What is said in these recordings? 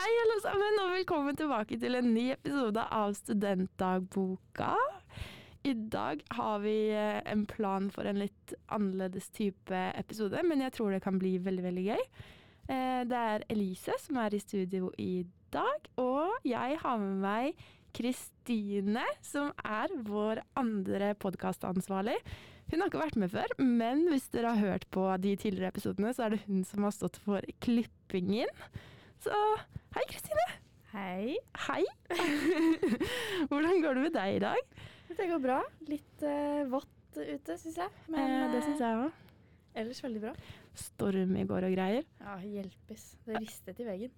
Hei, alle sammen, og velkommen tilbake til en ny episode av Studentdagboka. I dag har vi eh, en plan for en litt annerledes type episode, men jeg tror det kan bli veldig, veldig gøy. Eh, Det er Elise som er i studio i dag, og jeg har med meg Kristine, som er vår andre podkastansvarlig. Hun har ikke vært med før, men hvis dere har hørt på de tidligere episodene, så er det hun som har stått for klippingen. Så hei, Kristine. Hei. Hei. Hvordan går det med deg i dag? Det går bra. Litt uh, vått ute, syns jeg. Men eh, det syns eh, jeg òg. ellers veldig bra. Storm i går og greier. Ja, hjelpes. Det ristet i veggen.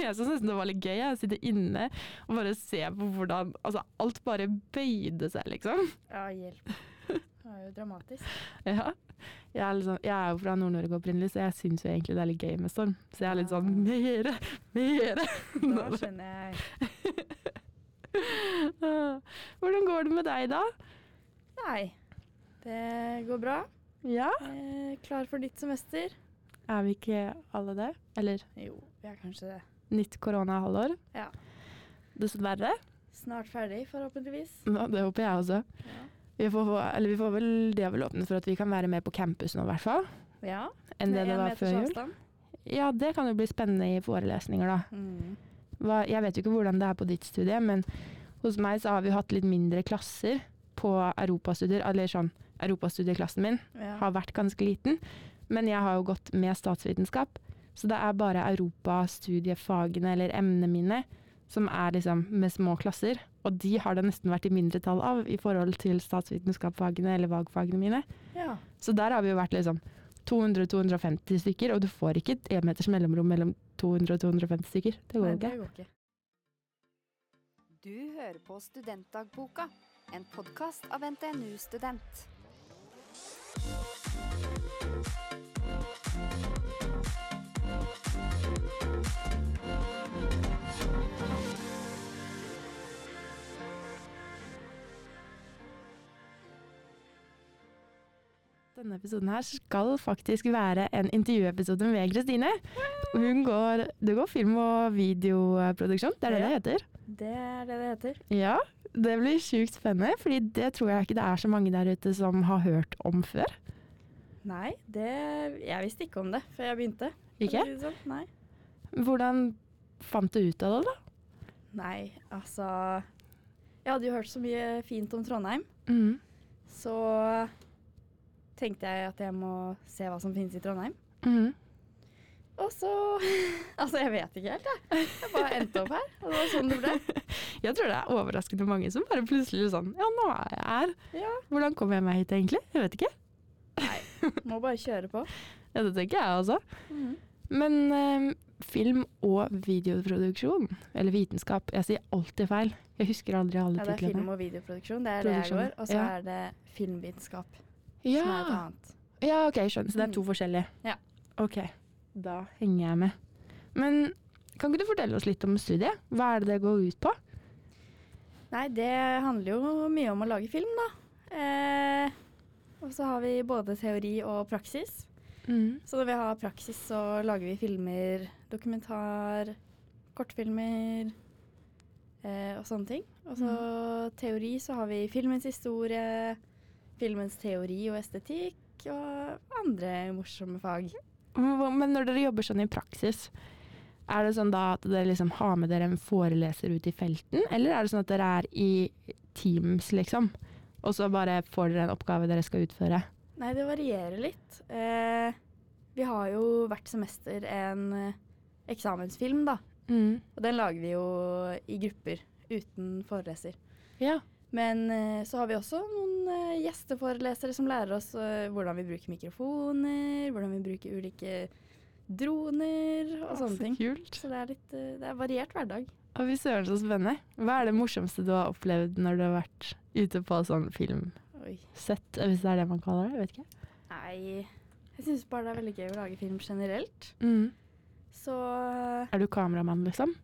jeg syns nesten det var litt gøy å sitte inne og bare se på hvordan altså, alt bare bøyde seg, liksom. Ja, hjelp. Det var jo dramatisk. Ja. Jeg er, liksom, jeg er jo fra Nord-Norge opprinnelig, så jeg syns jo egentlig det er litt gøy med storm. Så jeg er litt sånn mere, mere. Da skjønner jeg. Hvordan går det med deg da? Nei, det går bra. Ja. Eh, klar for nytt semester. Er vi ikke alle det? Eller Jo, vi er kanskje det. nytt koronahalvår? Ja. Dessverre. Snart ferdig, forhåpentligvis. Ja, det håper jeg også. Ja. Vi får, eller vi får vel, det vel åpnet for at vi kan være med på campus nå, i hvert fall. ja. Enn det det var før jul. Ja, det kan jo bli spennende i forelesninger, da. Mm. Hva, jeg vet jo ikke hvordan det er på ditt studie, men hos meg så har vi hatt litt mindre klasser på europastudier. Eller sånn, europastudieklassen min Ja. har vært ganske liten, men jeg har jo gått med statsvitenskap. Så det er bare europastudiefagene eller emnene mine som er liksom med små klasser. Og de har det nesten vært i mindretall av i forhold til statsvitenskapsfagene eller valgfagene mine. ja. Så der har vi jo vært liksom 200-250 stykker, og du får ikke et enmeters mellomrom mellom 200 og 250 stykker. Det går Nei, det går ikke. Du hører på Studentdagboka, en podkast av NTNU Student. Denne episoden her skal faktisk være en intervjuepisode med Kristine. Hun går, det går film- og videoproduksjon, det er det det heter? Det er det det heter. Ja, det blir sjukt spennende, fordi det tror jeg ikke det er så mange der ute som har hørt om før. Nei, det Jeg visste ikke om det før jeg begynte. Ikke? Sånn. Nei. Hvordan fant du ut av det, da? Nei, altså Jeg hadde jo hørt så mye fint om Trondheim, Mm. så tenkte jeg at jeg må se hva som finnes i Trondheim. Mhm. Og så Altså, jeg vet ikke helt, jeg. Jeg bare endte opp her, og det var sånn det ble. Jeg tror det er overraskende mange som bare plutselig sånn Ja, nå er jeg her. Ja. Hvordan kom jeg meg hit, egentlig? Jeg vet ikke. Nei, må bare kjøre på. Ja, det tenker jeg også. Men eh, film- og videoproduksjon, eller vitenskap Jeg sier alltid feil. Jeg husker aldri alle titlene. Ja, det er titlene. film- og videoproduksjon, det er det jeg går. Og så ja. er det filmvitenskap, ja. som er et annet. ja, ok, skjønner. Så det er to Mm. forskjellige. Ja. Ok, da henger jeg med. Men kan ikke du fortelle oss litt om studiet? Hva er det det går ut på? Nei, det handler jo mye om å lage film, da. Eh, og så har vi både teori og praksis. Mm. Så når vi har praksis, så lager vi filmer, dokumentar, kortfilmer eh, og sånne ting. Og så teori, så har vi filmens historie, filmens teori og estetikk og andre morsomme fag. Men når dere jobber sånn i praksis, er det sånn da at dere liksom har med dere en foreleser ut i felten, eller er det sånn at dere er i teams, liksom? Og så bare får dere en oppgave dere skal utføre? Nei, det varierer litt. Eh, vi har jo hvert semester en eh, eksamensfilm, da. Mm. Og den lager vi jo i grupper uten foreleser. Ja. Men eh, så har vi også noen eh, gjesteforelesere som lærer oss eh, hvordan vi bruker mikrofoner, hvordan vi bruker ulike droner og sånne ting. Kult. Så det er litt det er variert hverdag. Og fy søren, så spennende. Hva er det morsomste du har opplevd når du har vært ute på sånn filmsett, hvis det er det man kaller det? Jeg vet ikke. Nei, jeg syns bare det er veldig gøy å lage film generelt. Mm. Så Er du kameramann, liksom?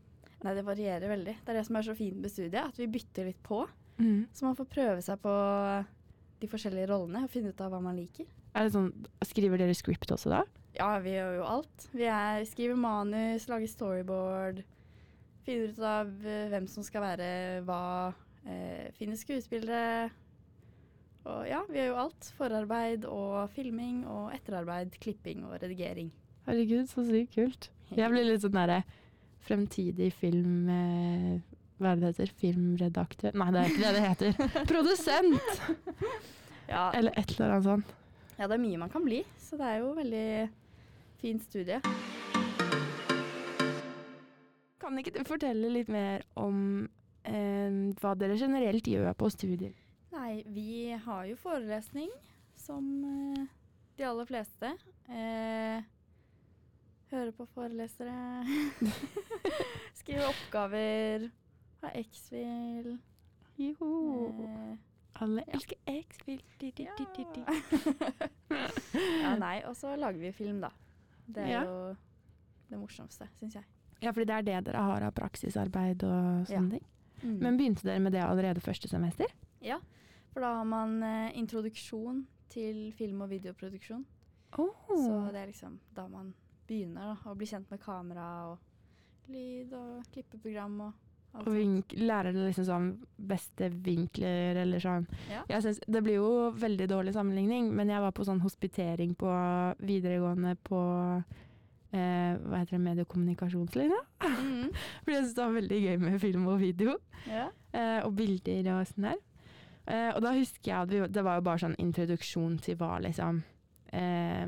Nei, det varierer veldig. Det er det som er så fint med studiet, at vi bytter litt på. Mm. Så man får prøve seg på de forskjellige rollene og finne ut av hva man liker. Er det sånn, Skriver dere script også da? Ja, vi gjør jo alt. Vi er, skriver manus, lager storyboard, finner ut av eh, hvem som skal være hva. Eh, finner skuespillere. Og ja, vi gjør jo alt. Forarbeid og filming og etterarbeid, klipping og redigering. Herregud, så sykt kult. Jeg blir litt sånn derre fremtidig film... Eh, hva er det det heter? Filmredaktør? Nei, det er ikke det det heter. Produsent! Ja, Eller et eller annet sånt. ja, det er mye man kan bli, så det er jo veldig fint studie. Kan ikke du fortelle litt mer om eh, hva dere generelt gjør på studier? Nei, vi har jo forelesning, som eh, de aller fleste. Eh, høre på forelesere. Skrive oppgaver. Ha X-Fil. Joho. Eh, Alle ja. elsker X-Fil. Di. ja, nei, og så lager vi film, da. Det er Ja. jo det morsomste, syns jeg. Ja, fordi det er det dere har av praksisarbeid og Ja. sånne ting. Mm. Men begynte dere med det allerede første semester? ja, for da har man eh, introduksjon til film- og videoproduksjon. Oh. Så det er liksom da man begynner da, å bli kjent med kamera og lyd og klippeprogram og Og vink, lærer dere liksom sånn beste vinkler eller sånn. Ja. Jeg synes, det blir jo veldig dårlig sammenligning, men jeg var på sånn hospitering på videregående på eh, hva heter det, mediekommunikasjonslinja. Mm. For jeg syns det var veldig gøy med film og video. Ja. eh, og bilder og sånn der. Eh, og da husker jeg at vi, det var jo bare sånn introduksjon til hva liksom eh,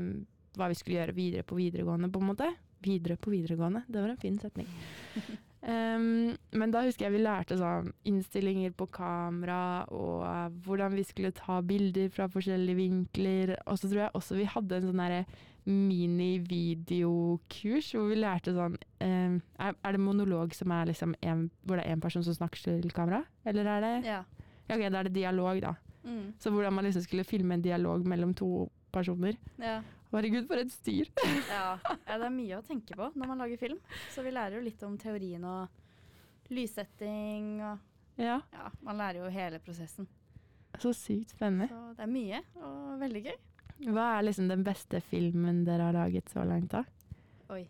Hva vi skulle gjøre videre på videregående, på en måte. Videre på videregående, det var en fin setning. Em, men da husker jeg vi lærte sånn innstillinger på kamera, og hvordan vi skulle ta bilder fra forskjellige vinkler. Og så tror jeg også vi hadde en sånn derre mini-videokurs hvor vi lærte sånn em, er, er det monolog som er liksom en, hvor det er én person som snakker til kamera? Eller er det ja. Ja, ok, da er det dialog, da. Mm. Så hvordan man liksom skulle filme en dialog mellom to personer. ja. Herregud, for et styr! Ja. ja, det er mye å tenke på når man lager film. Så vi lærer jo litt om teorien og lyssetting og Ja, Ja, man lærer jo hele prosessen. så sykt spennende. Så det er mye og veldig gøy. Hva er liksom den beste filmen dere har laget så langt, da? Oi.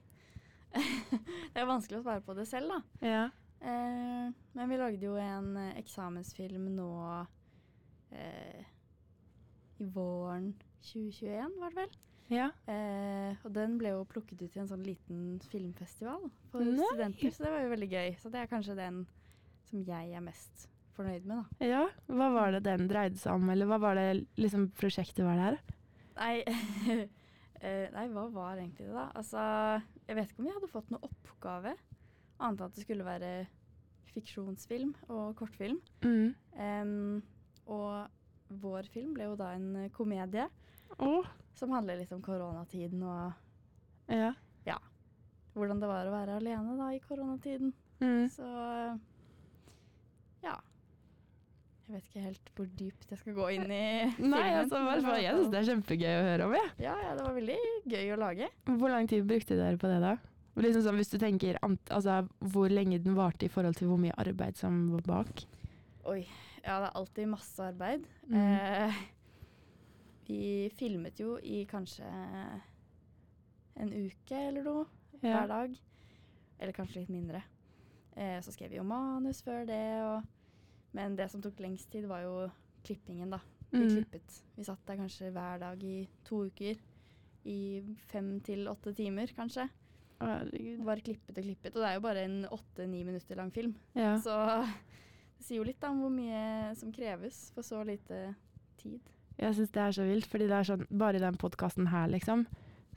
det er vanskelig å svare på det selv, da. Ja. Eh, men vi lagde jo en eh, eksamensfilm nå eh, i våren 2021, var det vel? Ja. Eh, og den ble jo plukket ut i en sånn liten filmfestival for Nei. studenter, så det var jo veldig gøy. Så det er kanskje den som jeg er mest fornøyd med, da. ja. Hva var det den dreide seg om, eller hva var det liksom prosjektet var der? Nei, eh, nei, hva var egentlig det, da? Altså, jeg vet ikke om jeg hadde fått noen oppgave, annet enn at det skulle være fiksjonsfilm og kortfilm. Mm. Um, og vår film ble jo da en komedie Å, som handler litt om koronatiden og ja. hvordan det var å være alene da i koronatiden. Mm. Så ja. Jeg vet ikke helt hvor dypt jeg skal gå inn i filmen. Nei, altså, bare, jeg syns det er kjempegøy å høre om, Ja. Ja, ja, det var veldig gøy å lage. Hvor lang tid brukte dere på det, da? Liksom sånn, hvis du tenker altså, hvor lenge den varte i forhold til hvor mye arbeid som var bak. Oi. Ja, det er alltid masse arbeid. Mm. Eh, vi filmet jo i kanskje en uke eller noe Ja. hver dag. Eller kanskje litt mindre. Eh, så skrev vi jo manus før det, og Men det som tok lengst tid, var jo klippingen, da. Vi Mm. klippet. Vi satt der kanskje hver dag i to uker. I fem til åtte timer, kanskje. Herregud. Bare klippet og klippet. Og det er jo bare en åtte-ni minutter lang film. Ja. Så det sier jo litt da, om hvor mye som kreves for så lite tid. Jeg syns det er så vilt, fordi det er sånn Bare i den podkasten her, liksom,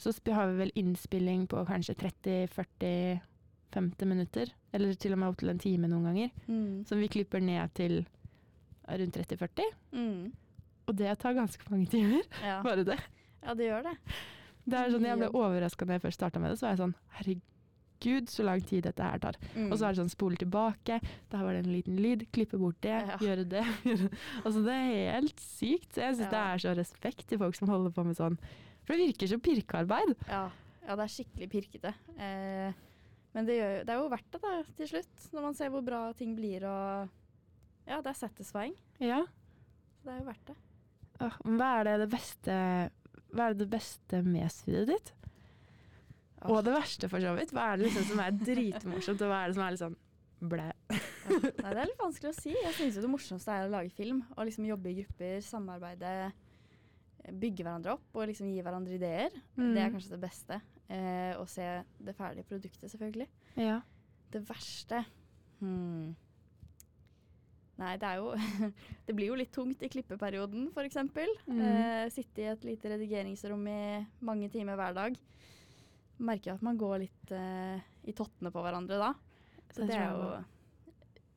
så har vi vel innspilling på kanskje 30-40-50 minutter. Eller til og med opp til en time noen ganger. Mm. Som vi klipper ned til rundt 30-40. Mm. Og det tar ganske mange timer. Ja. Bare det. ja, det gjør det. Det er sånn, Jeg ble overraska når jeg først starta med det. Så var jeg sånn Herregud, så lang tid dette her tar. Mm. Og så er det sånn spole tilbake. Der var det en liten lyd. Klippe bort det. Ja. Gjøre det. altså Det er helt sykt. Jeg syns Ja. det er så respekt til folk som holder på med sånn. For det virker som pirkearbeid. ja. ja, det er skikkelig pirkete. Eh, men det, gjør, det er jo verdt det da, til slutt, når man ser hvor bra ting blir og Ja, det er settesveing. Ja. Så det er jo verdt det. Hva er det, det beste Hva er det beste med studiet ditt? Og det verste, for så vidt. Hva er det liksom som er dritmorsomt, og hva er det som er litt sånn blæ. Nei, det er litt vanskelig å si. Jeg syns jo det morsomste er å lage film. Og liksom jobbe i grupper, samarbeide, bygge hverandre opp og liksom gi hverandre ideer. Mm. Det er kanskje det beste. Eh, og se det ferdige produktet, selvfølgelig. Ja. Det verste hmm. Nei, det er jo Det blir jo litt tungt i klippeperioden, f.eks. Mm. Eh, sitte i et lite redigeringsrom i mange timer hver dag. Merker at man går litt eh, i tottene på hverandre da. Så Det det er jo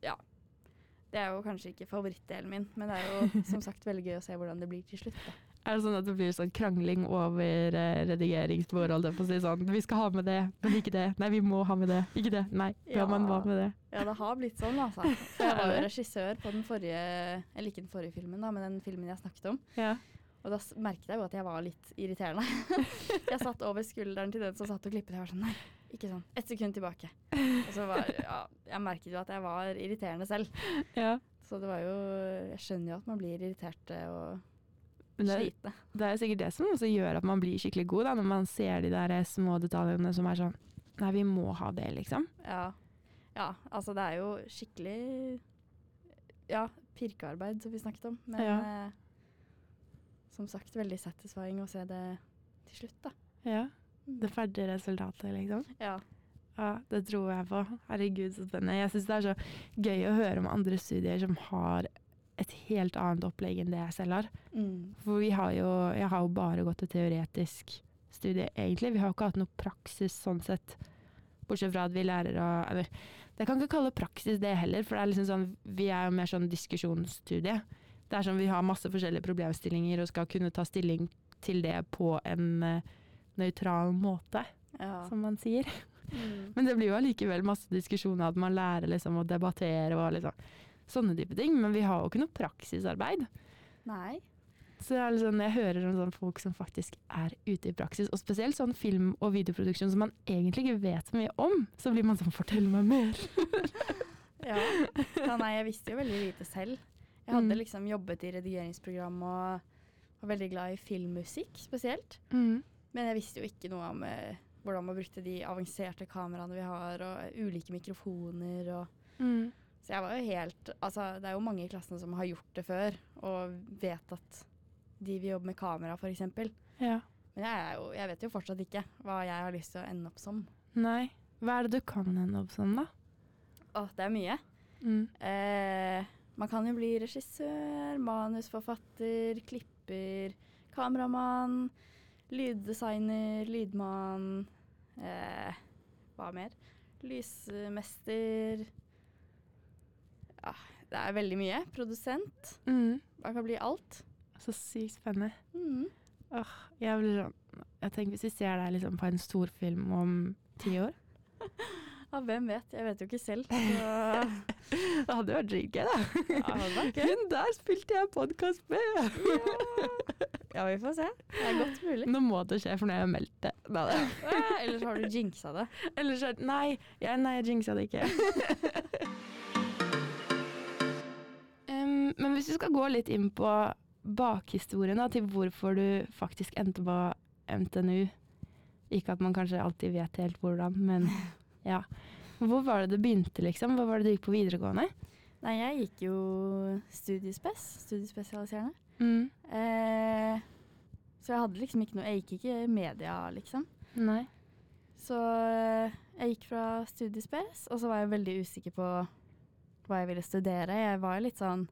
Ja. Det er jo kanskje ikke favorittdelen min, men det er jo som sagt veldig gøy å se hvordan det blir til slutt. Da. Er det sånn at det blir sånn krangling over eh, å si sånn, vi skal ha med det, men ikke det. Nei, vi må ha med det. Ikke det. Nei, ja, man var med det? Ja, det har blitt sånn, altså. For jeg var jo regissør på den forrige Eller ikke den forrige filmen, da, men den filmen jeg snakket om. Ja. Og da merket jeg jo at jeg var litt irriterende. jeg satt over skulderen til den som satt og klippet. Jeg var sånn Nei, ikke sånn. Ett sekund tilbake. Og så var ja, Jeg merket jo at jeg var irriterende selv. ja. Så det var jo Jeg skjønner jo at man blir irritert og Men det, slitne. det er sikkert det som også gjør at man blir skikkelig god, da, når man ser de der små detaljene som er sånn Nei, vi må ha det, liksom. Ja. ja, altså det er jo skikkelig Ja, pirkearbeid, som vi snakket om. Men Ja. Som sagt, veldig satisfying å se det til slutt, da. Ja. Det ferdige resultatet, liksom. Ja. Ja, det tror jeg på. Herregud, så spennende. Jeg syns det er så gøy å høre om andre studier som har et helt annet opplegg enn det jeg selv har. Mm. For vi har jo, jeg har jo bare gått et teoretisk studie, egentlig. Vi har jo ikke hatt noe praksis sånn sett. Bortsett fra at vi lærer å Eller, jeg kan ikke kalle praksis det heller, for det er liksom sånn, vi er jo mer sånn diskusjonsstudie. Det er sånn vi har masse forskjellige problemstillinger og skal kunne ta stilling til det på en eh, nøytral måte, ja. som man sier. Mm. Men det blir jo allikevel masse diskusjoner, at man lærer liksom å debattere og liksom sånne type ting. Men vi har jo ikke noe praksisarbeid. Nei. Så liksom, jeg hører om sånne folk som faktisk er ute i praksis, og spesielt sånn film- og videoproduksjon som man egentlig ikke vet så mye om, så blir man sånn 'fortell meg mer'. Ja. ja. Nei, jeg visste jo veldig lite selv. Jeg hadde Mm. liksom jobbet i redigeringsprogram og var veldig glad i filmmusikk spesielt. Mm. Men jeg visste jo ikke noe om eh, hvordan man brukte de avanserte kameraene vi har, og ulike mikrofoner og Mm. Så jeg var jo helt Altså, det er jo mange i klassen som har gjort det før, og vet at de vil jobbe med kamera, f.eks. Men jeg, jo, jeg vet jo fortsatt ikke hva jeg har lyst til å ende opp som. Nei. Hva er det du kan ende opp som, da? Å, det er mye. Mm. Eh, man kan jo bli regissør, manusforfatter, klipper, kameramann, lyddesigner, lydmann eh, Hva mer? Lysmester Ja, det er veldig mye. Produsent. Mm. Man kan bli alt. Så sykt spennende. Mm. Jeg blir sånn Jeg tenker Hvis vi ser deg liksom på en storfilm om ti år Ja, hvem vet? Jeg vet jo ikke selv. Så Det hadde vært dritgøy, da. ja. Hun der spilte jeg podkast med! Ja, vi får se. Det er godt mulig. Nå må det skje, for nå har jeg meldt det. Da. Eh, Ellers har du jinxa det. Ellers har, Nei, jeg, nei, jeg jinxa det ikke. um, men hvis du skal gå litt inn på bakhistorien da, til hvorfor du faktisk endte på NTNU Ikke at man kanskje alltid vet helt hvordan, men ja. Hvor var det det begynte, liksom? Hva var det du gikk på videregående? Nei, jeg gikk jo studiespes. Studiespesialiserende. Mm. Eh, så jeg hadde liksom ikke noe Jeg gikk ikke media, liksom. Nei. Så eh, jeg gikk fra studiespes, og så var jeg veldig usikker på hva jeg ville studere. Jeg var litt sånn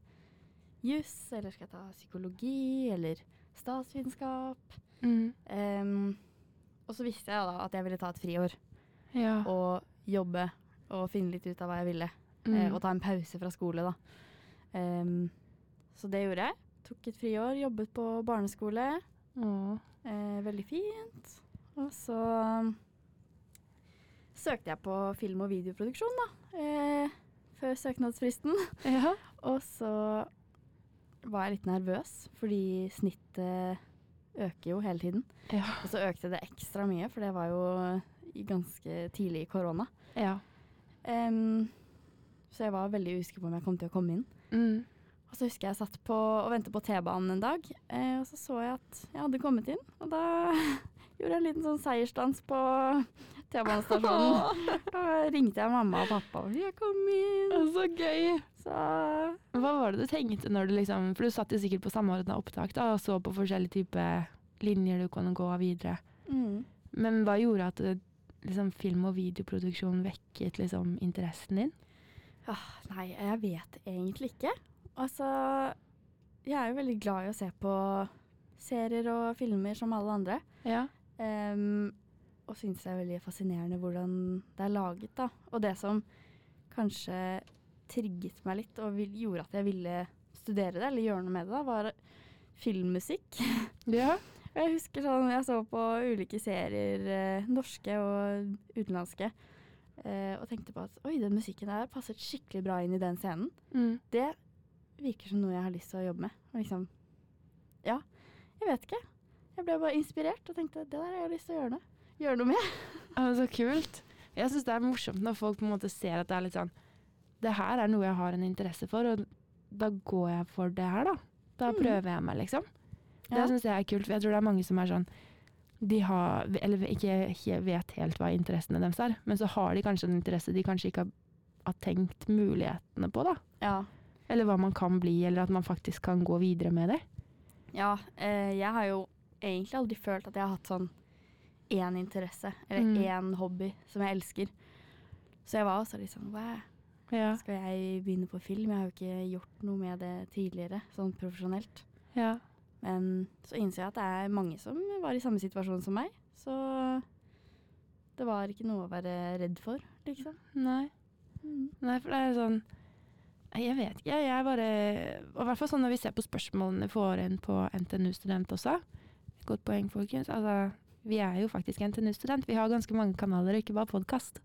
juss, eller skal jeg ta psykologi, eller statsvitenskap? Mm. Um, og så visste jeg da at jeg ville ta et friår Ja. og jobbe og finne litt ut av hva jeg ville. Mm. eh, og ta en pause fra skole, da. Um, så det gjorde jeg. Tok et friår, jobbet på barneskole. Eh, veldig fint. Og så um, søkte jeg på film- og videoproduksjon, da. Eh, før søknadsfristen. Ja. Og så var jeg litt nervøs, fordi snittet øker jo hele tiden. Ja. Og så økte det ekstra mye, for det var jo ganske tidlig i korona. ja. Um, så jeg var veldig usikker på om jeg kom til å komme inn. Mm. Og så husker jeg satt på og ventet på T-banen en dag, eh, og så så jeg at jeg hadde kommet inn. Og da gjorde jeg en liten sånn seiersdans på T-banestasjonen. Da ringte jeg mamma og pappa og jeg kom inn. Så gøy. Så Hva var det du tenkte når du liksom For du satt jo sikkert på samordna opptak da, og så på forskjellige typer linjer du kunne gå videre. mm. Men hva gjorde at liksom, film- og videoproduksjon vekket liksom, interessen din? ah, Nei, jeg vet egentlig ikke. Altså Jeg er jo veldig glad i å se på serier og filmer som alle andre. Ja. Um, og syns det er veldig fascinerende hvordan det er laget, da. Og det som kanskje trigget meg litt og vil, gjorde at jeg ville studere det, eller gjøre noe med det, da, var filmmusikk. ja. Jeg husker sånn jeg så på ulike serier, eh, norske og utenlandske, eh, og tenkte på at oi, den musikken der passet skikkelig bra inn i den scenen. Mm. Det virker som noe jeg har lyst til å jobbe med. Og liksom Ja, jeg vet ikke. Jeg ble bare inspirert og tenkte det der har jeg lyst til å gjøre noe, gjøre noe med. Ja, så kult. Jeg syns det er morsomt når folk på en måte ser at det er litt sånn Det her er noe jeg har en interesse for, og da går jeg for det her, da. Da Mm. prøver jeg meg, liksom. Det syns jeg er kult, for jeg tror det er mange som er sånn de har, eller ikke vet helt hva interessene deres er, men så har de kanskje en interesse de kanskje ikke har, har tenkt mulighetene på, da. Ja. Eller hva man kan bli, eller at man faktisk kan gå videre med det. ja eh, jeg har jo egentlig aldri følt at jeg har hatt sånn én interesse, eller Mm. én hobby som jeg elsker. Så jeg var også litt sånn wow, Ja. skal jeg begynne på film? Jeg har jo ikke gjort noe med det tidligere, sånn profesjonelt. ja. Men så innser jeg at det er mange som var i samme situasjon som meg. Så det var ikke noe å være redd for, liksom. Nei. Nei, for det er sånn Jeg vet ikke. Jeg er bare Og i hvert fall sånn når vi ser på spørsmålene vi får inn på NTNU Student også. Godt poeng, folkens. Altså, vi er jo faktisk NTNU Student. Vi har ganske mange kanaler, og ikke bare podkast.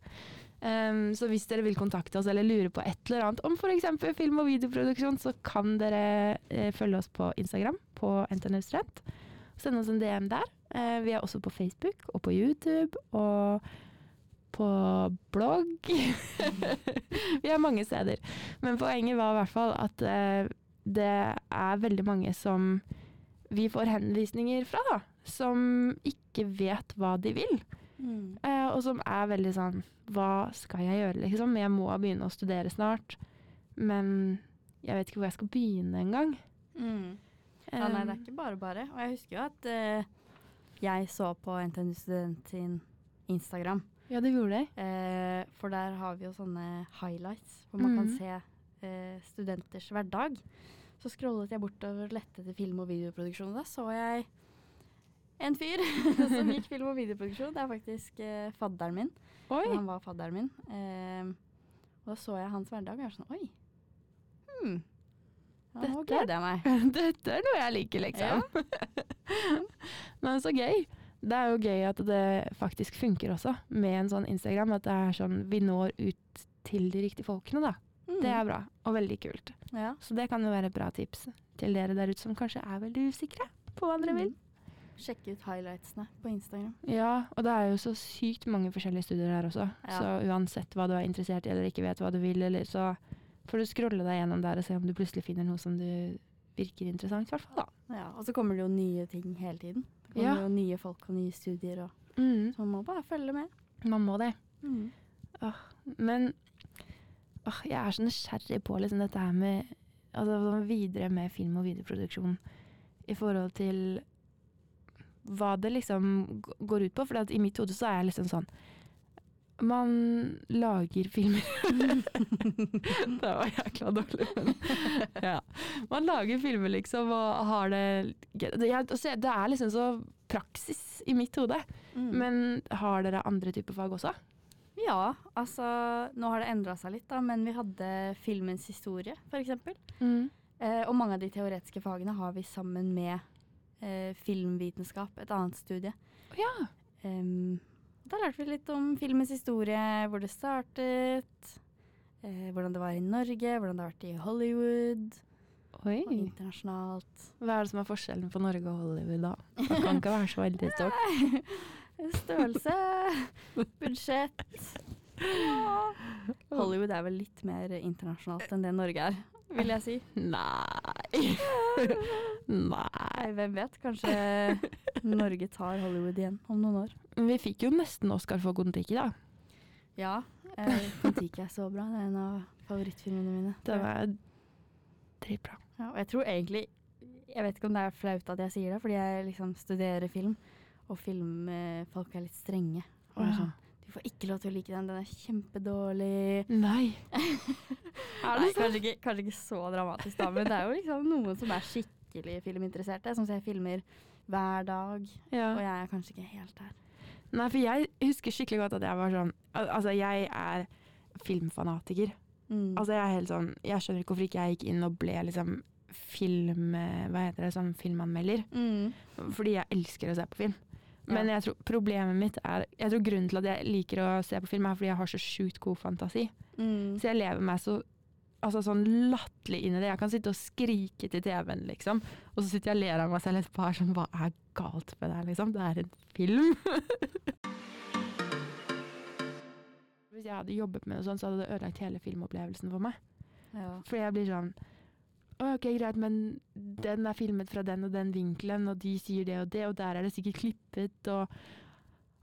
Um, så hvis dere vil kontakte oss eller lure på et eller annet om f.eks. film- og videoproduksjon, så kan dere uh, følge oss på Instagram på NTNU Student. Send oss en DM der. Uh, vi er også på Facebook og på YouTube og på blogg. vi er mange steder. Men poenget var i hvert fall at uh, det er veldig mange som vi får henvisninger fra, da. Som ikke vet hva de vil. Mm. Og som er veldig sånn Hva skal jeg gjøre, liksom? Jeg må begynne å studere snart. Men jeg vet ikke hvor jeg skal begynne engang. Mm. Ja, nei, det er ikke bare bare. Og jeg husker jo at uh, jeg så på NTNU Student sin Instagram. Ja, det gjorde det. Uh, for der har vi jo sånne highlights hvor man kan Mhm. se uh, studenters hverdag. Så scrollet jeg bortover og lette etter film- og videoproduksjon, og da så jeg en fyr som gikk film- og videoproduksjon. Det er faktisk fadderen min. Oi! Han var fadderen min. Eh, og da så jeg hans hverdag, og jeg var sånn Oi. Hmm. Ja, nå Dette- gleder jeg meg. Dette er noe jeg liker, liksom. Men så gøy. Det er jo gøy at det faktisk funker også, med en sånn Instagram. At det er sånn vi når ut til de riktige folkene, da. Mm. Det er bra, og veldig kult. ja. Så det kan jo være et bra tips til dere der ute som kanskje er veldig usikre på hva dere vil. Mm. Sjekke ut highlightsene på Instagram. Ja, og det er jo så sykt mange forskjellige studier her også. Ja. Så uansett hva du er interessert i eller ikke vet hva du vil, eller så får du scrolle deg gjennom der og se om du plutselig finner noe som du virker interessant, i hvert fall. da. Ja, og så kommer det jo nye ting hele tiden. Det kommer Ja. jo nye folk og nye studier, og Mm, så man må bare følge med. man må det. Mm. Men åh, jeg er så nysgjerrig på liksom dette her med altså, videre med film- og videoproduksjon i forhold til hva det liksom går ut på. For i mitt hode så er jeg liksom sånn Man lager filmer Det var jækla dårlig, men ja. Man lager filmer, liksom, og har det altså, det er liksom så praksis i mitt hode. Mm. Men har dere andre typer fag også? Ja, altså Nå har det endra seg litt, da, men vi hadde filmens historie, f.eks. Mm. Eh, og mange av de teoretiske fagene har vi sammen med eh, filmvitenskap, et annet studie. Ja. Um, da lærte vi litt om filmens historie, hvor det startet, eh, hvordan det var i Norge, hvordan det har vært i Hollywood Oi. og internasjonalt. Hva er det som er forskjellen på Norge og Hollywood da? Det kan ikke være så veldig stort. Størrelse, budsjett. Ja. Hollywood er vel litt mer internasjonalt enn det Norge er, vil jeg si. Nei. Nei. Hvem vet? Kanskje Norge tar Hollywood igjen om noen år. Vi fikk jo nesten Oscar for Kon-Tiki, da. Ja. Eh, Kon-Tiki er så bra. Det er en av favorittfilmene mine. Den er dritbra. Ja, og jeg tror egentlig Jeg vet ikke om det er flaut at jeg sier det, fordi jeg liksom studerer film, og filmfolk er litt strenge. Og Ja. sånn, du får ikke lov til å like den, den er kjempedårlig. Nei. Er det kanskje, ikke, kanskje ikke så dramatisk, da, men det er jo liksom noen som er skikkelig filminteresserte, som ser filmer hver dag. Ja. Og jeg er kanskje ikke helt der. Nei, for jeg husker skikkelig godt at jeg var sånn al- Altså, jeg er filmfanatiker. Mm. Altså, jeg er helt sånn Jeg skjønner ikke hvorfor ikke jeg gikk inn og ble liksom film... eh, Hva heter det? Sånn filmanmelder. Mm. Fordi jeg elsker å se på film. Men jeg tror problemet mitt er Jeg tror grunnen til at jeg liker å se på film, er fordi jeg har så sjukt god fantasi. Mm. Så jeg lever meg så altså sånn latterlig inn i det. Jeg kan sitte og skrike til TV-en, liksom. Og så sitter jeg og ler av meg selv etterpå. og er Sånn, hva er galt med deg, liksom? Det er en film. Hvis jeg hadde jobbet med noe sånt, så hadde det ødelagt hele filmopplevelsen for meg. Ja. Fordi jeg blir sånn «Å, OK, greit, men den er filmet fra den og den vinkelen, og de sier det og det, og der er det sikkert klippet, og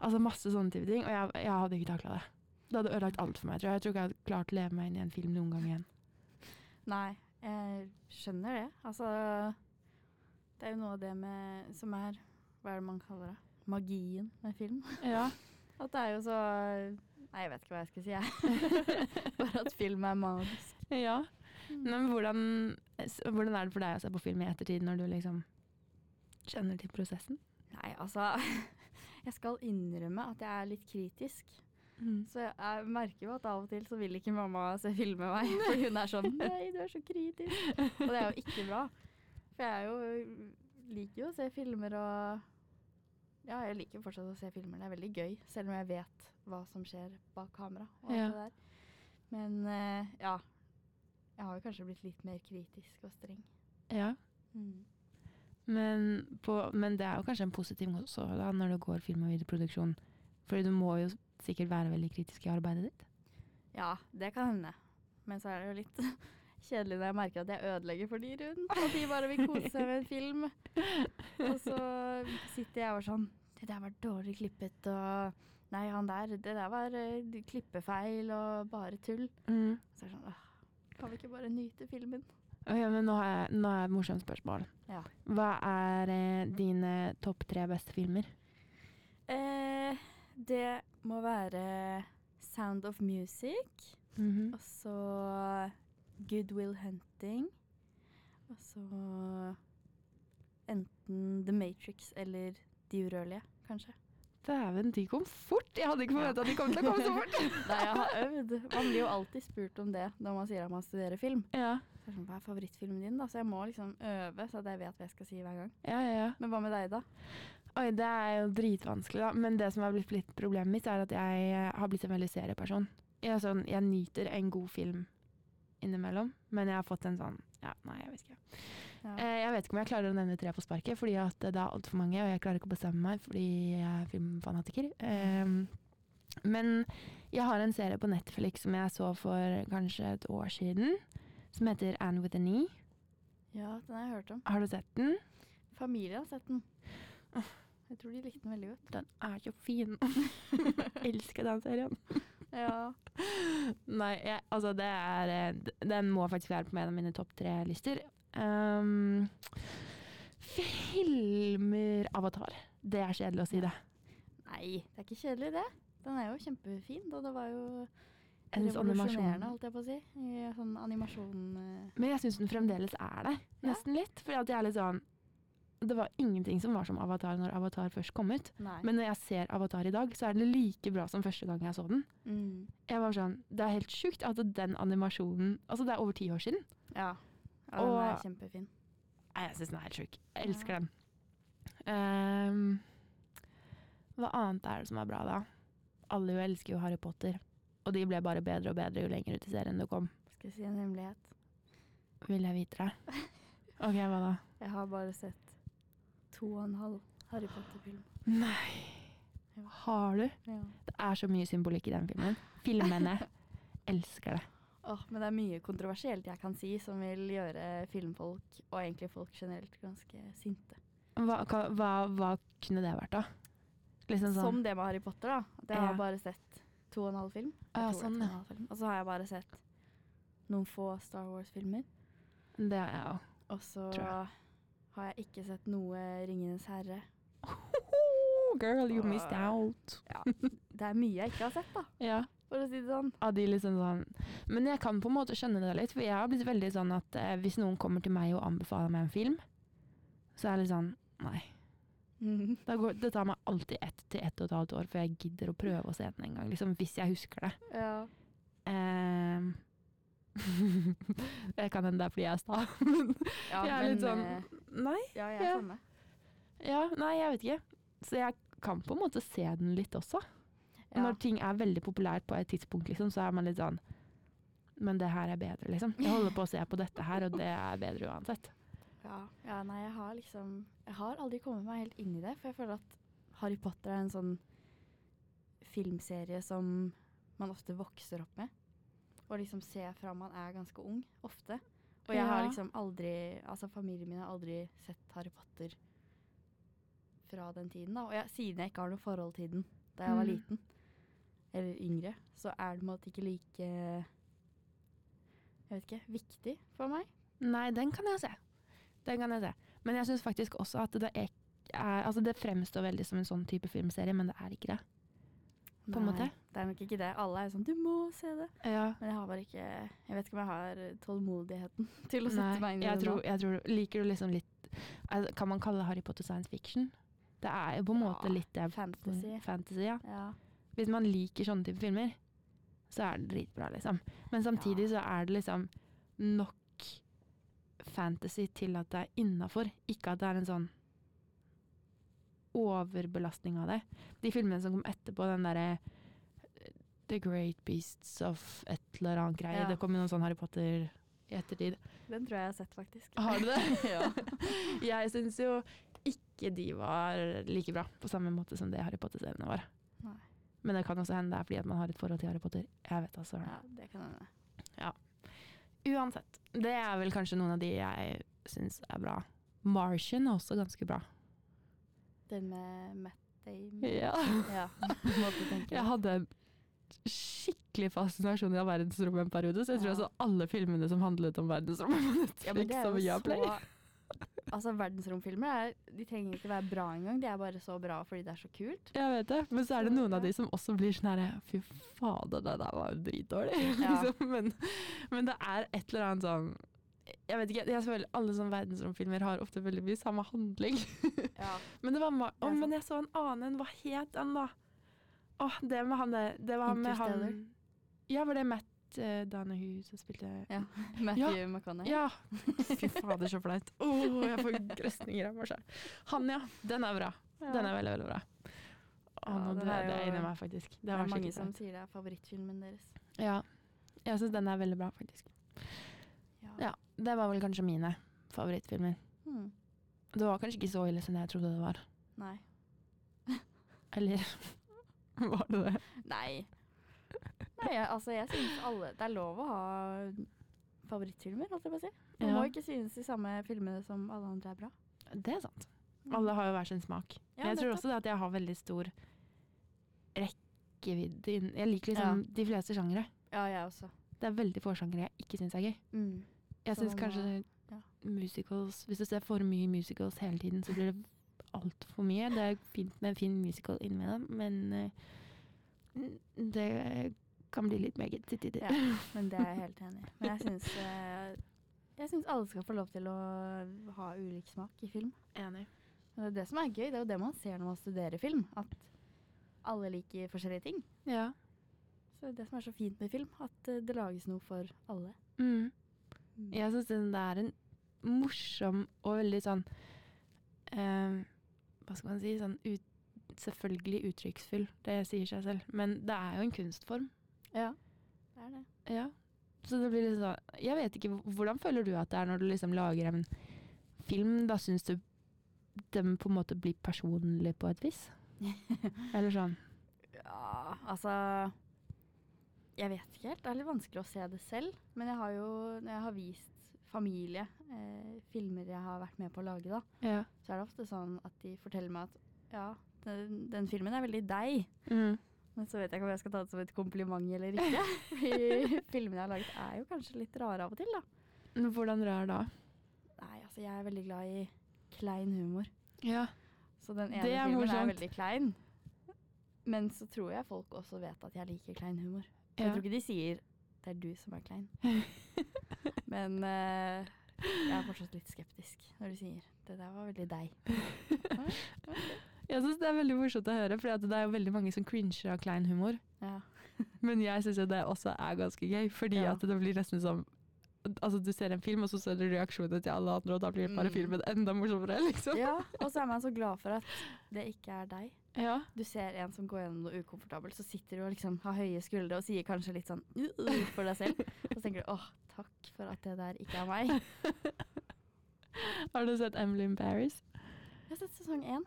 Altså masse sånne type ting. Og jeg, jeg hadde ikke takla det. Det hadde ødelagt alt for meg, tror jeg. Jeg tror ikke jeg hadde klart å leve meg inn i en film noen gang igjen. Nei, jeg skjønner det. Altså Det er jo noe av det med som er Hva er det man kaller det? Magien med film. Ja. At det er jo så Nei, jeg vet ikke hva jeg skal si, jeg. Bare at film er magisk. ja. Men hvordan, hvordan er det for deg å se på film i ettertid, når du liksom kjenner til prosessen? Nei, altså Jeg skal innrømme at jeg er litt kritisk. Så jeg, merker jo at av og til så vil ikke mamma se film med meg. For hun er sånn Nei, du er så kritisk. Og det er jo ikke bra. For jeg er jo liker jo å se filmer og Ja, jeg liker fortsatt å se filmer. Det er veldig gøy. Selv om jeg vet hva som skjer bak kamera og alt Ja. det der. Men eh, ja. Jeg har jo kanskje blitt litt mer kritisk og streng. Ja. Mm. Men, på, men det er jo kanskje en positiv ting også da, når det går film- og videoproduksjon. Fordi du må jo sikkert være veldig kritisk i arbeidet ditt. Ja, det kan hende. Men så er det jo litt kjedelig når jeg merker at jeg ødelegger for de rundt. Og de bare vil kose seg med en film. Og så sitter jeg og sånn Det der var dårlig klippet, og Nei, han der, det der var eh, klippefeil og bare tull. Mm. Så er det sånn åh, Kan vi ikke bare nyte filmen? Ok, men nå har jeg, nå har jeg et morsomt spørsmål. Ja. Hva er eh, dine topp tre beste filmer? Eh, det må være Sound of Music. Mhm. Og så Goodwill Hunting. Og så enten The Matrix eller De urørlige, kanskje. Dæven, de kom fort! Jeg hadde ikke forventa at de kom til å komme så fort. Nei, jeg har øvd. Man blir jo alltid spurt om det når man sier at man studerer film. ja. Så er sånn, Hva er favorittfilmen din? da? Så jeg må liksom øve, så at jeg vet hva jeg skal si hver gang. ja, ja, ja. Men hva med deg, da? Oi, det er jo dritvanskelig, da. Men det som har blitt litt problemet mitt, er at jeg eh, har blitt en veldig serieperson. Jeg, sånn, jeg nyter en god film innimellom, men jeg har fått en sånn Ja, nei, jeg vet ikke. Ja. Eh, jeg vet ikke om jeg klarer å nevne tre på sparket, fordi at det er altfor mange, og jeg klarer ikke å bestemme meg fordi jeg er filmfanatiker. Ehm, men jeg har en serie på Netflix som jeg så for kanskje et år siden, som heter Anne with a Knee. ja, den har jeg hørt om. Har du sett den? Familien har sett den. Jeg tror de likte den veldig godt. Den er jo fin. Elsker den serien. Ja. Nei, jeg, altså det er eh, Den må faktisk være på en av mine topp tre lister. Um, filmer Avatar. Det er kjedelig å si det. Nei, det er ikke kjedelig, det. Den er jo kjempefin. Og det var jo Jeg revolusjonerende, holdt jeg på å si. I sånn animasjon eh, Men jeg syns den fremdeles er det. Ja. Nesten litt. Fordi at jeg er litt sånn Det var ingenting som var som Avatar når Avatar først kom ut. Nei. Men når jeg ser Avatar i dag, så er den like bra som første gang jeg så den. mm, Jeg var sånn, Det er helt sjukt at den animasjonen Altså, det er over ti år siden. ja. Ja, den er Og- kjempefin. Jeg syns den er helt sjuk. Jeg elsker Ja. den. Um, hva annet er det som er bra, da? Alle jo elsker jo Harry Potter. Og de ble bare bedre og bedre jo lenger ut i serien du kom. Skal jeg si en hemmelighet? Vil jeg vite det? OK, hva da? Jeg har bare sett to og en halv Harry Potter-film. Nei Har du? Ja. Det er så mye symbolikk i den filmen. Filmene. elsker det. Åh, men det er mye kontroversielt jeg kan si som vil gjøre filmfolk, og egentlig folk generelt, ganske sinte. Hva, hva, hva, kunne det vært, da? Liksom sånn Som det med Harry Potter, da. At jeg Ja. har bare sett to og en halv film. Ja, tror det er sånn, ja. film. Og så har jeg bare sett noen få Star Wars-filmer. Det har jeg òg. Og så har jeg ikke sett noe Ringenes herre. Girl, you missed out. Det er mye jeg ikke har sett, da, Ja. For å si det sånn. Av de liksom sånn Men jeg kan på en måte skjønne det litt, for jeg har blitt veldig sånn at eh, hvis noen kommer til meg og anbefaler meg en film, så er det litt sånn Nei. Da går, det tar meg alltid ett til ett og et halvt år før jeg gidder å prøve å se den en gang, liksom, hvis jeg husker det. Ja. Ehm. det kan hende det er fordi jeg er sta, men ja, jeg er men, litt sånn eh, Nei. Ja, jeg er ja. samme. Ja, nei, jeg vet ikke. Så jeg kan på en måte se den litt også. Ja. Når ting er veldig populært på et tidspunkt, liksom, så er man litt sånn Men det her er bedre, liksom. Jeg holder på å se på dette her, og det er bedre uansett. Ja. ja, nei, jeg har liksom Jeg har aldri kommet meg helt inn i det, for jeg føler at Harry Potter er en sånn filmserie som man ofte vokser opp med. Og liksom ser fra man er ganske ung, ofte. Og jeg har liksom aldri Altså familien min har aldri sett Harry Potter fra den tiden, da. Og jeg, siden jeg ikke har noe forhold til den da jeg var Mm. liten, eller yngre, så er det på en måte ikke like Jeg vet ikke viktig for meg. Nei, den kan jeg se. Den kan jeg se. Men jeg syns faktisk også at det er, er Altså, det fremstår veldig som en sånn type filmserie, men det er ikke det. På en Nei, måte. Det er nok ikke det. Alle er jo sånn 'du må se det'. Ja. Men jeg har bare ikke Jeg vet ikke om jeg har tålmodigheten til å sette Nei, meg inn i jeg det tror, jeg tror Liker du liksom litt er- Kan man kalle Harry Potter science fiction? Det er jo på en Ja, måte litt det. fantasy. fantasy ja. Ja. Hvis man liker sånne type filmer, så er det dritbra, liksom. Men samtidig så er det liksom nok fantasy til at det er innafor. Ikke at det er en sånn overbelastning av det. De filmene som kom etterpå, den derre eh, The Great Beasts of et eller annet greie. Ja. Det kom jo noen sånn Harry Potter i ettertid. Den tror jeg jeg har sett, faktisk. Har du det? ja. Jeg syns jo ikke de var like bra, på samme måte som det Harry Potter-seriene var. Men det kan også hende det er fordi at man har et forhold til Harry Potter. Jeg vet altså. ja, det kan hende. Uansett. Det er vel kanskje noen av de jeg syns er bra. Martian er også ganske bra. Den med Matt Damon. Ja. Ja. Jeg hadde en skikkelig fascinasjon av verdensrommet en periode, så jeg tror Ja. jeg så alle filmene som handlet om verdensrommet på Netflix Ja, men det er jo så Altså, verdensromfilmer er, de trenger ikke være bra engang. De er bare så bra fordi det er så kult. Jeg vet det, men så er det noen av de som også blir sånn herre Fy fader, det der var jo dritdårlig. Ja. liksom. men, men det er et eller annet sånn Jeg vet ikke, jeg føler alle sånne verdensromfilmer har ofte veldig mye samme handling. Ja. men det var er men jeg så en annen en. Hva het den, da? Åh, det med han der Det var med han. Ja, var det Matt uh, Danahue som spilte ja. Matthew McConaughey. Ja. Fy fader, så flaut. Oh, jeg får grøsninger av meg sjøl. Han, ja. Den er bra. Den er veldig, veldig bra. Å, Ja, nå den døde er jo- jeg inni meg, faktisk. Det Det er mange som sier det er favorittfilmen deres. Ja. Jeg syns den er veldig bra, faktisk. Ja. Det var vel kanskje mine favorittfilmer. Hmm. Det var kanskje ikke så ille som jeg trodde det var. Nei. Eller var det det? Nei. Nei, jeg, altså jeg synes alle Det er lov å ha favorittfilmer, holdt jeg på å si. Man Ja. må ikke synes de samme filmene som alle andre er bra. Det er sant. Alle har jo hver sin smak. Ja, Men jeg tror nettopp. også det at jeg har veldig stor rekkevidde inn Jeg liker liksom de fleste sjangere. Ja, jeg også. Det er veldig få sjangere jeg ikke syns er gøy. Mm. Jeg Så syns man kanskje ja. musicals Hvis du ser for mye musicals hele tiden, så blir det altfor mye. Det er fint med en fin musical innimellom, men eh, det kan bli litt meget til tider. Ja, men det er jeg helt enig i. Men jeg syns eh, Jeg syns alle skal få lov til å ha ulik smak i film. Enig. Det er det som er gøy. Det er jo det man ser når man studerer film. At alle liker forskjellige ting. Ja. Så det er det som er så fint med film. At eh, det lages noe for alle. Mm. Jeg syns det er en morsom og veldig sånn eh, Hva skal man si Sånn ut, selvfølgelig uttrykksfull. Det sier seg selv. Men det er jo en kunstform. Ja, det er det. Ja. Så det blir litt sånn Jeg vet ikke, hvordan føler du at det er når du liksom lager en film? Da syns du den på en måte blir personlig på et vis? Eller sånn? Ja, altså Jeg vet ikke helt. Det er litt vanskelig å se det selv. Men jeg har jo, når jeg har vist familie, eh, filmer jeg har vært med på å lage, da, Ja. så er det ofte sånn at de forteller meg at ja, den, den filmen er veldig deg. Mm. Men så vet jeg ikke om jeg skal ta det som et kompliment eller ikke. Filmene jeg har laget er jo kanskje litt rare av og til, da. Men Hvordan rar da? Nei, altså jeg er veldig glad i klein humor. Ja. Så den ene Det er filmen morsomt. er veldig klein. Men så tror jeg folk også vet at jeg liker klein humor. Jeg tror ikke de sier 'det er du som er klein'. Men uh, jeg er fortsatt litt skeptisk når de sier 'det der var veldig deg'. Jeg syns det er veldig morsomt å høre, for det er jo veldig mange som cringer av klein humor. Ja. Men jeg syns det også er ganske gøy, fordi Ja. at det blir nesten som Altså, du ser en film, og så ser du reaksjonene til alle andre, og da blir bare Mm. filmen enda morsommere, liksom. ja, og så er man så glad for at det ikke er deg. Ja. Du ser en som går gjennom noe ukomfortabelt, så sitter du og liksom har høye skuldre og sier kanskje litt sånn uh, uh, for deg selv. Og så tenker du åh, takk for at det der ikke er meg. Har du sett Emily in Paris? Jeg har sett sesong én.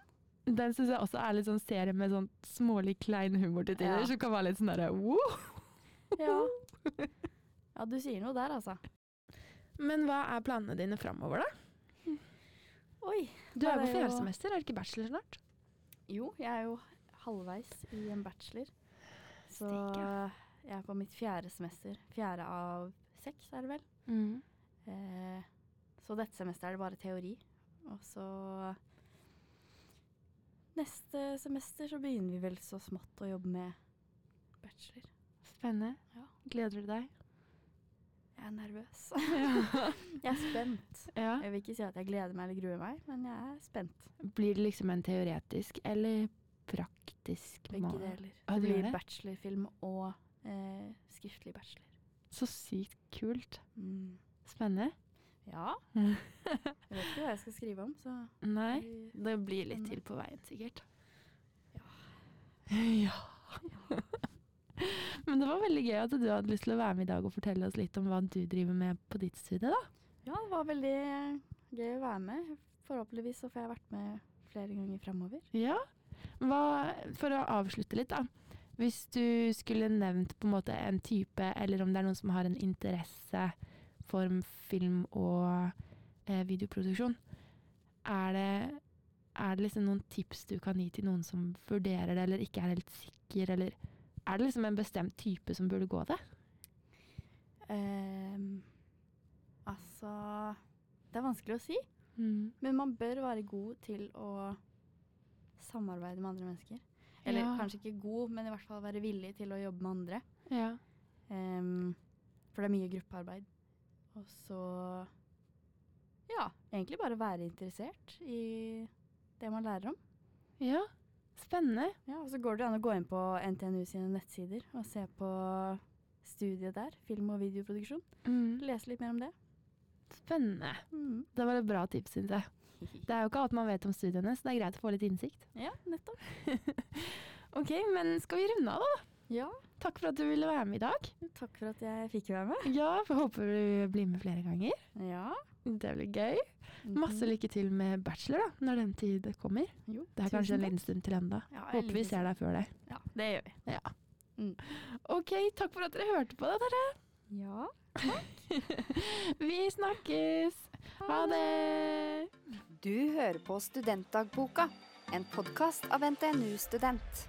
Den syns jeg også er litt sånn serie med sånn smålig klein humor til tider, Ja. som kan være litt sånn derre wow. Ja. ja, du sier noe der, altså. Men hva er planene dine framover, da? Oi. Du er er på jo- fjerde semester, er det ikke bachelor snart? Jo, jeg er jo halvveis i en bachelor. Så jeg er på mitt fjerde semester. Fjerde av seks, er det vel. Mm. Eh, så dette semesteret er det bare teori. Og så neste semester så begynner vi vel så smått å jobbe med bachelor. Spennende. Ja. Gleder du deg? Jeg er nervøs. jeg er spent. ja. Jeg vil ikke si at jeg gleder meg eller gruer meg, men jeg er spent. Blir det liksom en teoretisk eller praktisk Begge ma- deler. Ah, det blir det? bachelorfilm og eh, skriftlig bachelor. Så sykt kult. Mm. Spennende. Ja. Jeg vet ikke hva jeg skal skrive om, så Nei, det blir litt til på veien, sikkert. Ja. Ja. Men det var veldig gøy at du hadde lyst til å være med i dag og fortelle oss litt om hva du driver med på ditt studie, da. Ja, det var veldig gøy å være med. Forhåpentligvis så får jeg vært med flere ganger framover. Ja. Hva, for å avslutte litt, da. Hvis du skulle nevnt på en måte en type, eller om det er noen som har en interesse for film og eh, videoproduksjon, er det, er det liksom noen tips du kan gi til noen som vurderer det, eller ikke er helt sikker, eller er det liksom en bestemt type som burde gå det? Um, altså Det er vanskelig å si, Mm. men man bør være god til å samarbeide med andre mennesker. Eller Ja. kanskje ikke god, men i hvert fall være villig til å jobbe med andre. Ja. Um, for det er mye gruppearbeid. Og så ja, egentlig bare være interessert i det man lærer om. ja. Spennende. Ja, og så går det an å gå inn på NTNU sine nettsider og se på studiet der, film- og videoproduksjon. Mm. Lese litt mer om det. Spennende. Mm. Det var et bra tips, syns jeg. Det er jo ikke alt man vet om studiene, så det er greit å få litt innsikt. Ja, nettopp. Ok, men skal vi runde av, da? Ja, Takk for at du ville være med i dag. takk for at jeg fikk være med. Ja, for håper du blir med flere ganger. Ja. Det blir gøy. Masse lykke til med bachelor, da, når den tid kommer. Jo, Det er kanskje en liten stund til enda. Ja, Håper vi ser deg før det. Ja, det gjør vi. Ja. Mm. Ok, takk for at dere hørte på det, dere. Ja. Vi snakkes. Ha det. Du hører på Studentdagboka, en podkast av NTNU Student.